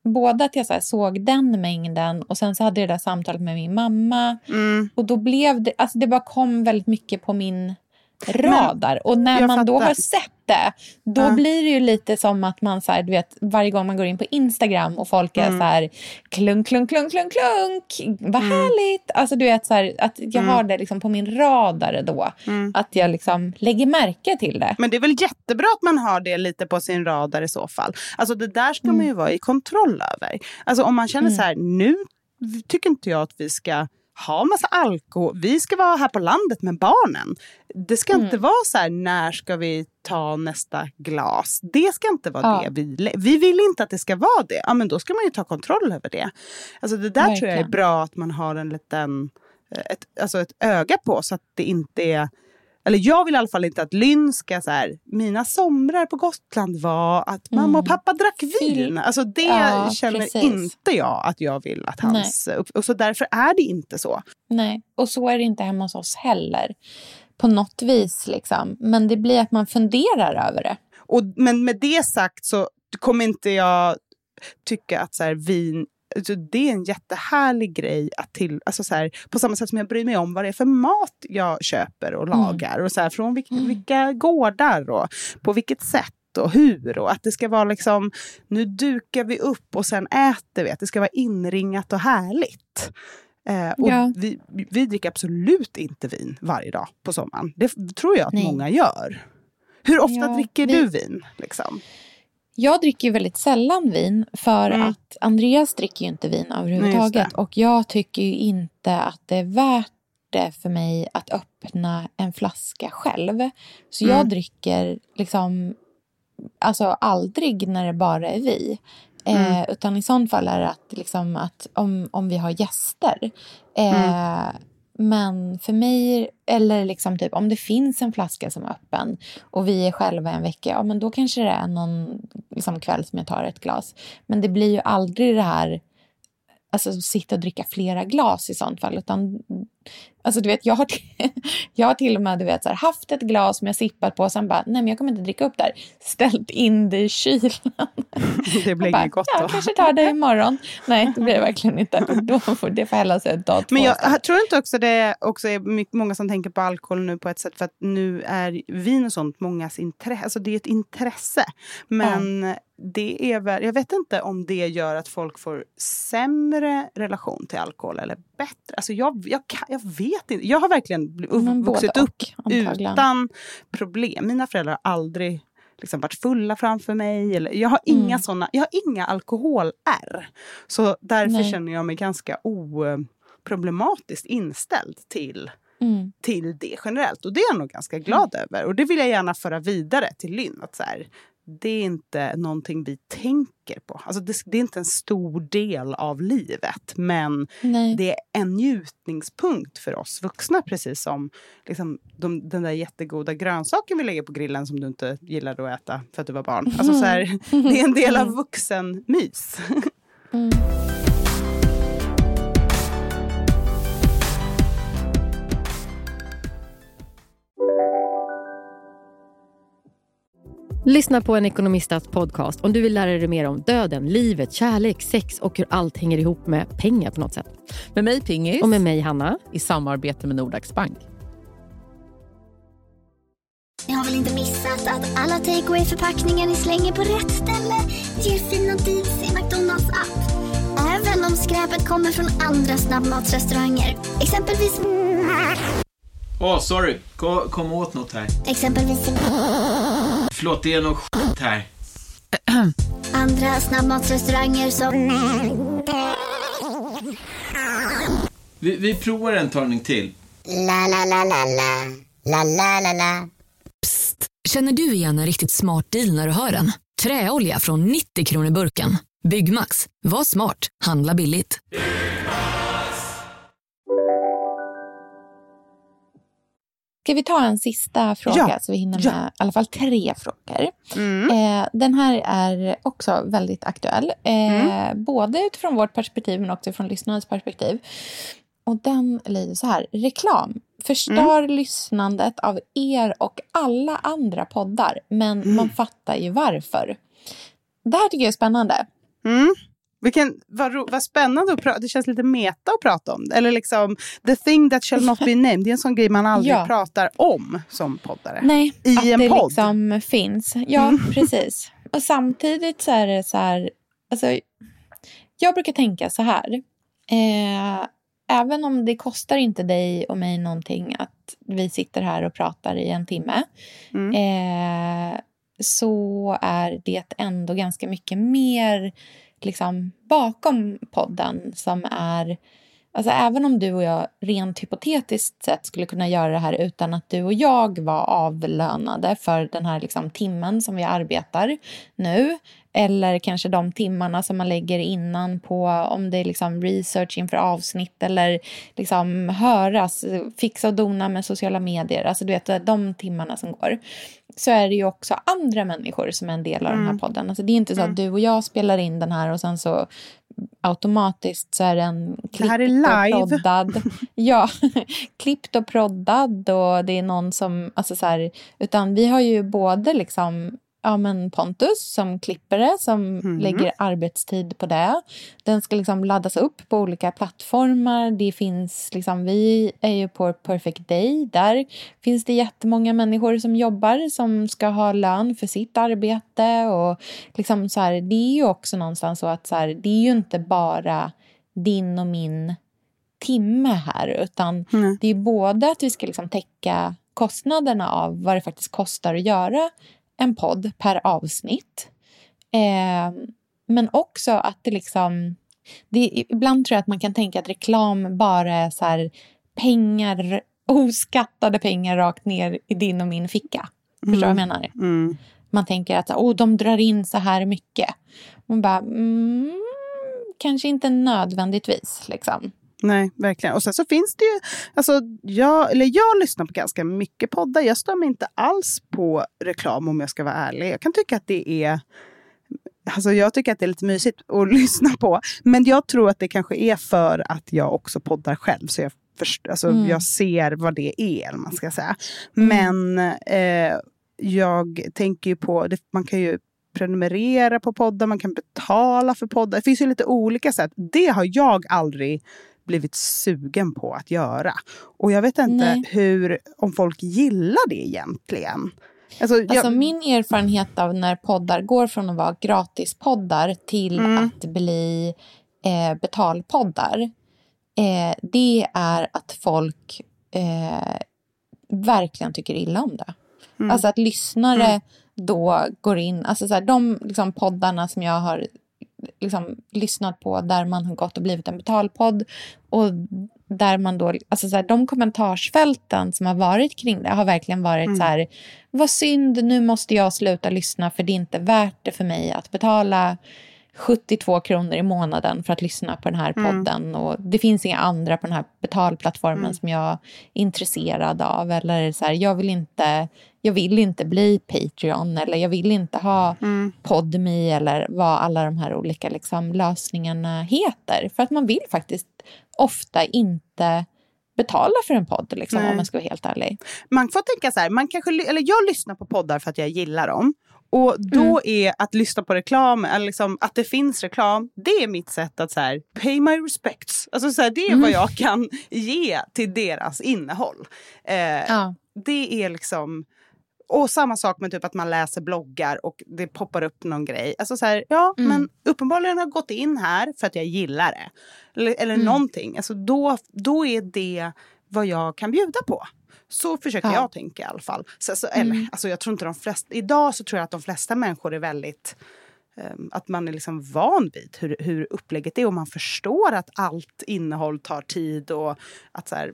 Både att jag så såg den mängden och sen så hade jag det där samtalet med min mamma. Mm. Och då blev det, alltså det bara kom väldigt mycket på min radar. och när man då fattar. har sett det, då Ja. blir det ju lite som att man så här, du vet, varje gång man går in på Instagram och folk är Mm. så här klunk, klunk, klunk, klunk, klunk, vad Mm. härligt. Alltså du vet så här, att jag Mm. har det liksom på min radar då. Mm. Att jag liksom lägger märke till det. Men det är väl jättebra att man har det lite på sin radar i så fall. Alltså det där ska Mm. man ju vara i kontroll över. Alltså om man känner Mm. så här, nu tycker inte jag att vi ska ha massa alkohol. Vi ska vara här på landet med barnen. Det ska Mm. inte vara så här, när ska vi ta nästa glas? Det ska inte vara Ja. det. Vi, vi vill inte att det ska vara det. Ja, men då ska man ju ta kontroll över det. Alltså det där tror jag är Verkligen. bra att man har en liten, eh, ett, alltså ett öga på så att det inte är eller jag vill i alla fall inte att Lynn ska så här, mina somrar på Gotland var att mamma och pappa drack vin. Alltså det Mm. Ja, känner precis. inte jag att jag vill att hans... Och så därför är det inte så. Nej, och så är det inte hemma hos oss heller. På något vis liksom. Men det blir att man funderar över det. Och, men med det sagt så kommer inte jag tycka att så här, vin alltså det är en jättehärlig grej att till, alltså så här, på samma sätt som jag bryr mig om vad det är för mat jag köper och Mm. lagar. Och så här, från vilka, Mm. vilka gårdar och på vilket sätt och hur. Och att det ska vara liksom, nu dukar vi upp och sen äter vi. Att det ska vara inringat och härligt. Eh, och Ja. vi, vi dricker absolut inte vin varje dag på sommaren. Det tror jag att Nej. många gör. Hur ofta Ja, dricker vi- du vin? Liksom? Jag dricker ju väldigt sällan vin för Mm. att Andreas dricker ju inte vin Nej, överhuvudtaget. det. och jag tycker ju inte att det är värt det för mig att öppna en flaska själv. Så jag Mm. dricker liksom alltså aldrig när det bara är vi. Eh, Mm. utan i sånt fall är det att, liksom att om, om vi har gäster. Eh, Mm. Men för mig, eller liksom typ om det finns en flaska som är öppen och vi är själva en vecka, ja men då kanske det är någon liksom, kväll som jag tar ett glas. Men det blir ju aldrig det här alltså, sitta och dricka flera glas i sånt fall. Utan, alltså, du vet, jag, har jag har till och med du vet, så här, haft ett glas som jag sippat på och sen bara, nej men jag kommer inte dricka upp där. Ställt in det i kylen. Det blir inget gott då. Jag kanske tar det imorgon. Nej, det blir det verkligen inte. Då får det får hälla sig ett dag Men jag, jag tror inte också det också är mycket, många som tänker på alkohol nu på ett sätt för att nu är vin och sånt mångas intresse. Alltså det är ett intresse. Men mm det är väl, jag vet inte om det gör att folk får sämre relation till alkohol eller bättre. Alltså jag, jag, jag vet inte. Jag har verkligen vuxit upp och, utan problem. Mina föräldrar har aldrig liksom varit fulla framför mig. Eller, jag, har inga mm. såna, jag har inga alkohol-R. Så därför Nej. känner jag mig ganska oproblematiskt inställd till Mm. till det generellt. Och det är jag nog ganska glad mm. över. Och det vill jag gärna föra vidare till Lynn. Att så här, det är inte någonting vi tänker på. Alltså det, det är inte en stor del av livet men Nej. det är en njutningspunkt för oss vuxna precis som liksom, de, den där jättegoda grönsaken vi lägger på grillen som du inte gillade att äta för att du var barn. Alltså, så här, det är en del av vuxenmys. Mm. Lyssna på en ekonomistats podcast om du vill lära dig mer om döden, livet, kärlek, sex och hur allt hänger ihop med pengar på något sätt. Med mig Pingis. Och med mig Hanna. I samarbete med Nordax Bank. Ni har väl inte missat att alla takeaway förpackningar ni slänger på rätt ställe ger fina deals i McDonalds app. Även om skräpet kommer från andra snabbmatsrestauranger. Exempelvis... Åh, oh, sorry. Kom, kom åt något här. Exempelvis... Förlåt, det är något skit här. Andra snabbmatsrestauranger som... Vi, vi provar en talning till. La, la, la, la, la. La, la, la, la. Psst! Känner du igen en riktigt smart deal när du hör den? Träolja från 90 kronor burken. Byggmax. Var smart. Handla billigt. Ska vi ta en sista fråga ja. så vi hinner med ja. i alla fall tre frågor. Mm. Eh, den här är också väldigt aktuell. Eh, mm. Både utifrån vårt perspektiv men också från lyssnarens perspektiv. Och den lyder så här. Reklam förstör mm. lyssnandet av er och alla andra poddar. Men mm. man fattar ju varför. Det här tycker jag är spännande. Vilken, vad, vad spännande att prata Det känns lite meta att prata om. Eller liksom, the thing that shall not be named. Det är en sån grej man aldrig ja. pratar om som poddare. Nej, I att en det podd. liksom finns. Ja, mm. precis. Och samtidigt så är det så här... Alltså, jag brukar tänka så här. Eh, även om det kostar inte dig och mig någonting att vi sitter här och pratar i en timme. Mm. Eh, så är det ändå ganska mycket mer liksom bakom podden som är... Alltså även om du och jag rent hypotetiskt sett skulle kunna göra det här utan att du och jag var avlönade för den här liksom timmen som vi arbetar nu eller kanske de timmarna som man lägger innan på om det är liksom research inför avsnitt eller liksom höras, fixa och dona med sociala medier. Alltså du vet, de timmarna som går. Så är det ju också andra människor som är en del av mm. den här mm. podden. Alltså det är inte så att mm. du och jag spelar in den här och sen så automatiskt så är den klippt och proddad. ja, klippt och proddad och det är någon som, alltså så här, utan vi har ju både liksom ja, men Pontus som klipper det, som mm. lägger arbetstid på det. Den ska liksom laddas upp på olika plattformar. Det finns liksom, vi är ju på Perfect Day. Där finns det jättemånga människor som jobbar som ska ha lön för sitt arbete. Och liksom så här, det är ju också någonstans så att så här, det är ju inte bara din och min timme här, utan mm. det är både att vi ska liksom täcka kostnaderna av vad det faktiskt kostar att göra en podd per avsnitt. Eh, men också att det liksom... Det, ibland tror jag att man kan tänka att reklam bara är så här pengar, oskattade pengar rakt ner i din och min ficka. Mm. Förstår du vad jag menar? Mm. Man tänker att oh, de drar in så här mycket. Man bara, mm, kanske inte nödvändigtvis. Liksom. Nej, verkligen. Och sen så finns det ju... Alltså, jag, eller jag lyssnar på ganska mycket poddar. Jag stör mig inte alls på reklam om jag ska vara ärlig. Jag kan tycka att det är Alltså jag tycker att det är lite mysigt att lyssna på. Men jag tror att det kanske är för att jag också poddar själv. Så jag, först, alltså Mm. jag ser vad det är, eller man ska säga. Men eh, jag tänker ju på, man kan ju prenumerera på poddar, man kan betala för poddar. Det finns ju lite olika sätt. Det har jag aldrig blivit sugen på att göra. Och jag vet inte Nej. hur, om folk gillar det egentligen. Alltså, jag, Alltså min erfarenhet av när poddar går från att vara gratispoddar till Mm. att bli eh, betalpoddar. Eh, det är att folk eh, verkligen tycker illa om det. Mm. Alltså att lyssnare Mm. då går in, alltså så här, de liksom, poddarna som jag har liksom, lyssnat på där man har gått och blivit en betalpodd och där man då, alltså så här, de kommentarsfälten som har varit kring det har verkligen varit Mm. så här, vad synd, nu måste jag sluta lyssna för det är inte värt det för mig att betala 72 kronor i månaden för att lyssna på den här Mm. podden. Och det finns inga andra på den här betalplattformen Mm. som jag är intresserad av. Eller så här, jag, vill inte, jag vill inte bli Patreon eller jag vill inte ha Mm. Podme eller vad alla de här olika liksom, lösningarna heter. För att man vill faktiskt ofta inte betala för en podd, liksom, Nej. om man ska vara helt ärlig. man får tänka så här, man kanske, eller jag lyssnar på poddar för att jag gillar dem. Och då är att lyssna på reklam, eller liksom, att det finns reklam, det är mitt sätt att så här, pay my respects. Alltså så här, det är vad jag kan ge till deras innehåll. Eh, Ja. Det är liksom... Och samma sak med typ att man läser bloggar och det poppar upp någon grej. Alltså så här, ja, Mm. men uppenbarligen har jag gått in här för att jag gillar det. Eller, eller Mm. någonting. Alltså då, då är det vad jag kan bjuda på. Så försöker Ja. jag tänka i alla fall. Så, så, eller, Mm. alltså, jag tror inte de flesta, idag så tror jag att de flesta människor är väldigt ehm, att man är liksom van vid hur, hur upplägget är och man förstår att allt innehåll tar tid och att så här,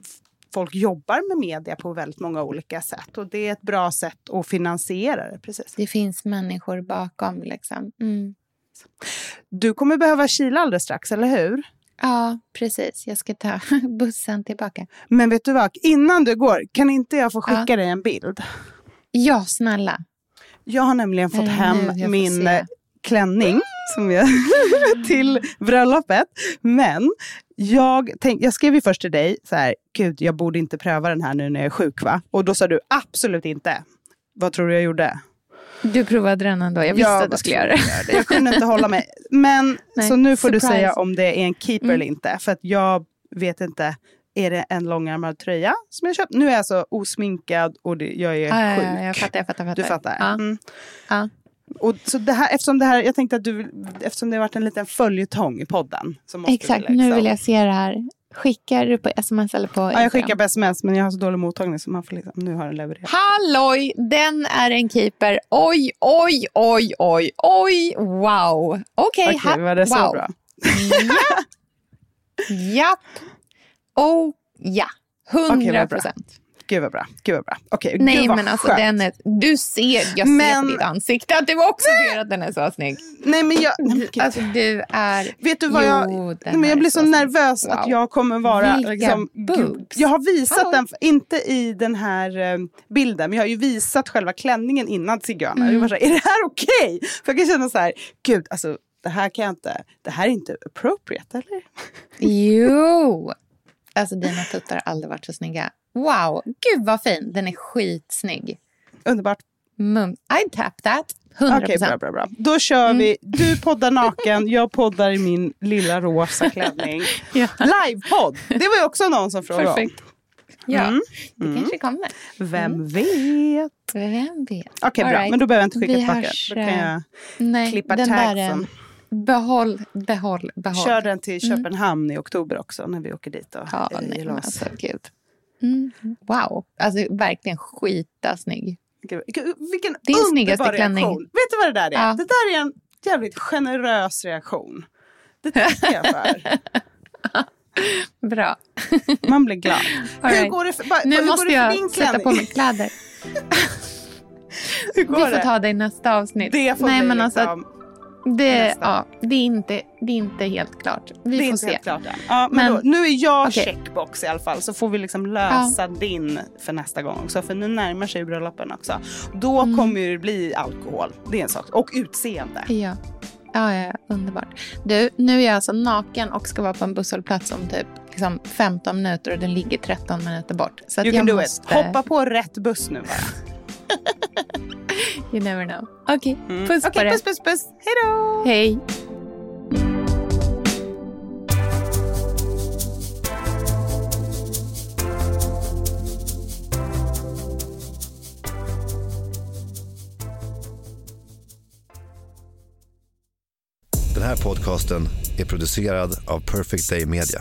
folk jobbar med media på väldigt många olika sätt. Och det är ett bra sätt att finansiera det. Precis. Det finns människor bakom. Liksom. Mm. Du kommer behöva kila alldeles strax, eller hur? Ja, precis. Jag ska ta bussen tillbaka. Men vet du vad, innan du går, kan inte jag få skicka Ja. dig en bild? Ja, snälla. Jag har nämligen fått det hem min eh, klänning som jag till bröllopet. Men jag, tänk, jag skrev ju först till dig så här, gud jag borde inte pröva den här nu när jag är sjuk va? Och då sa du absolut inte. Vad tror du jag gjorde? Du provade den ändå. Jag visste Ja, att du skulle göra du det. jag? Jag kunde inte hålla mig. Men Nej, så nu får du surprise. säga om det är en keeper Mm. eller inte. För att jag vet inte. Är det en långärmad tröja som jag köpt? Nu är jag alltså osminkad och det, jag är ja, sjuk. ja, jag fattar, jag fattar. jag Du fattar? Ja. Mm. Ja. Och så det här, eftersom, det här, jag tänkte att du, eftersom det har varit en liten följetong i podden. Så Exakt, liksom, nu vill jag se det här. Skickar du på sms eller på Ja, jag Instagram? skickar på sms men jag har så dålig mottagning så man får liksom, nu har den levererat. Halloj, den är en keeper. Oj, oj, oj, oj, oj, wow. Okej, Okej, ha- var det så wow. bra? Ja. Japp. Oh, ja. Hundra procent. Gud vad bra. Gud vad bra. Okej, Nej, men alltså skönt. den är, du ser, jag ser Men- på ditt ansikte att du också ser att den är så snygg. Nej men jag... nej, men gud. Alltså du är... Vet du vad jag... Jo, Nej, men jag blir så, snygg. nervös Wow. att jag kommer vara... Vilka Liksom, gud, jag har visat Hallå. den, inte i den här eh, bilden, men jag har ju visat själva klänningen innan Sigana. Mm. Jag var så här, är det här okej? För jag kan känna så här, gud alltså det här kan jag inte, det här är inte appropriate eller? Jo! Alltså dina tuttar har aldrig varit så snygga. Wow, gud vad fin. Den är skitsnygg. Underbart. Mum. I tap that. 100 Okej, bra, bra, bra. Då kör Mm. vi. Du poddar naken, jag poddar i min lilla rosa klänning. Ja. Livepodd, det var ju också någon som frågade om. Perfekt. Ja, Mm. det Mm. kanske kommer. Vem vet? Vem vet? Okej, All bra. right. Men då behöver jag inte skicka Vi tillbaka. hörs, Då kan eh, jag Nej, klippa den där tagsen. är... Behåll, behåll, behåll. Kör den till Mm. Köpenhamn i oktober också när vi åker dit och Ja, eh, nej, ger men oss. alltså gud. Mm. Wow, alltså verkligen skita snygg. Vilken Din underbar snyggaste klänning. reaktion. Vet du vad det där är? Ja. Det där är en jävligt generös reaktion. Det tackar jag för. Bra. Man blir glad. All hur right. går det för, bara, Nu hur måste går det för din jag sätta på mig kläder. Vi får det? ta det i nästa avsnitt. Det får Nej, bli men alltså, liksom, det, ja, det, är inte, det är inte helt klart. Vi det är får se. klart än. Ja, men Men- då, nu är jag Okej. checkbox i alla fall. Så får vi liksom lösa din för nästa gång också. För nu närmar sig bröllopen också. Då Mm. kommer det bli alkohol. Det är en sak. Och utseende. Ja. Ja, ja, underbart. Du, nu är jag alltså naken och ska vara på en busshållplats om typ liksom 15 minuter och den ligger 13 minuter bort. Så att You jag can do måste... it. Hoppa på rätt buss nu bara. You never know. Okej, Mm. puss på Okej, dig. puss, puss, puss. Hej då! Hej. Den här podcasten är producerad av Perfect Day Media.